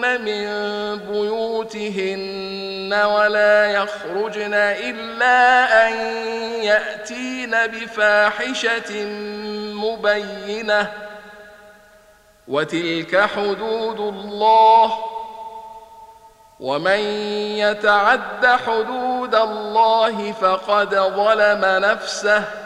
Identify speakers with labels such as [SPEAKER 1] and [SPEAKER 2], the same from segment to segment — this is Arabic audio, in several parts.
[SPEAKER 1] من بيوتهن ولا يخرجن إلا أن يأتين بفاحشة مبينة. وتلك حدود الله. ومن يتعد حدود الله فقد ظلم نفسه.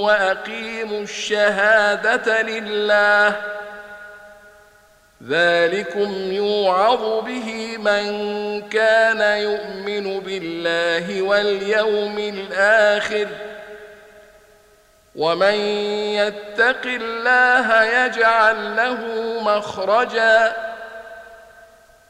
[SPEAKER 1] وأقيموا الشهادة لله. ذلكم يوعظ به من كان يؤمن بالله واليوم الآخر. ومن يتق الله يجعل له مخرجا.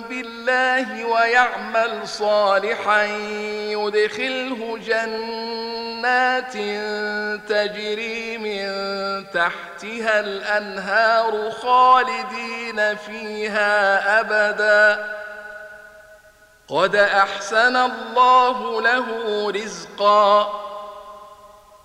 [SPEAKER 1] بالله ويعمل صالحا يدخله جنات تجري من تحتها الأنهار خالدين فيها أبدا. قد أحسن الله له رزقا.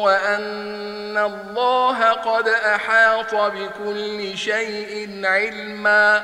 [SPEAKER 1] وأن الله قد أحاط بكل شيء علما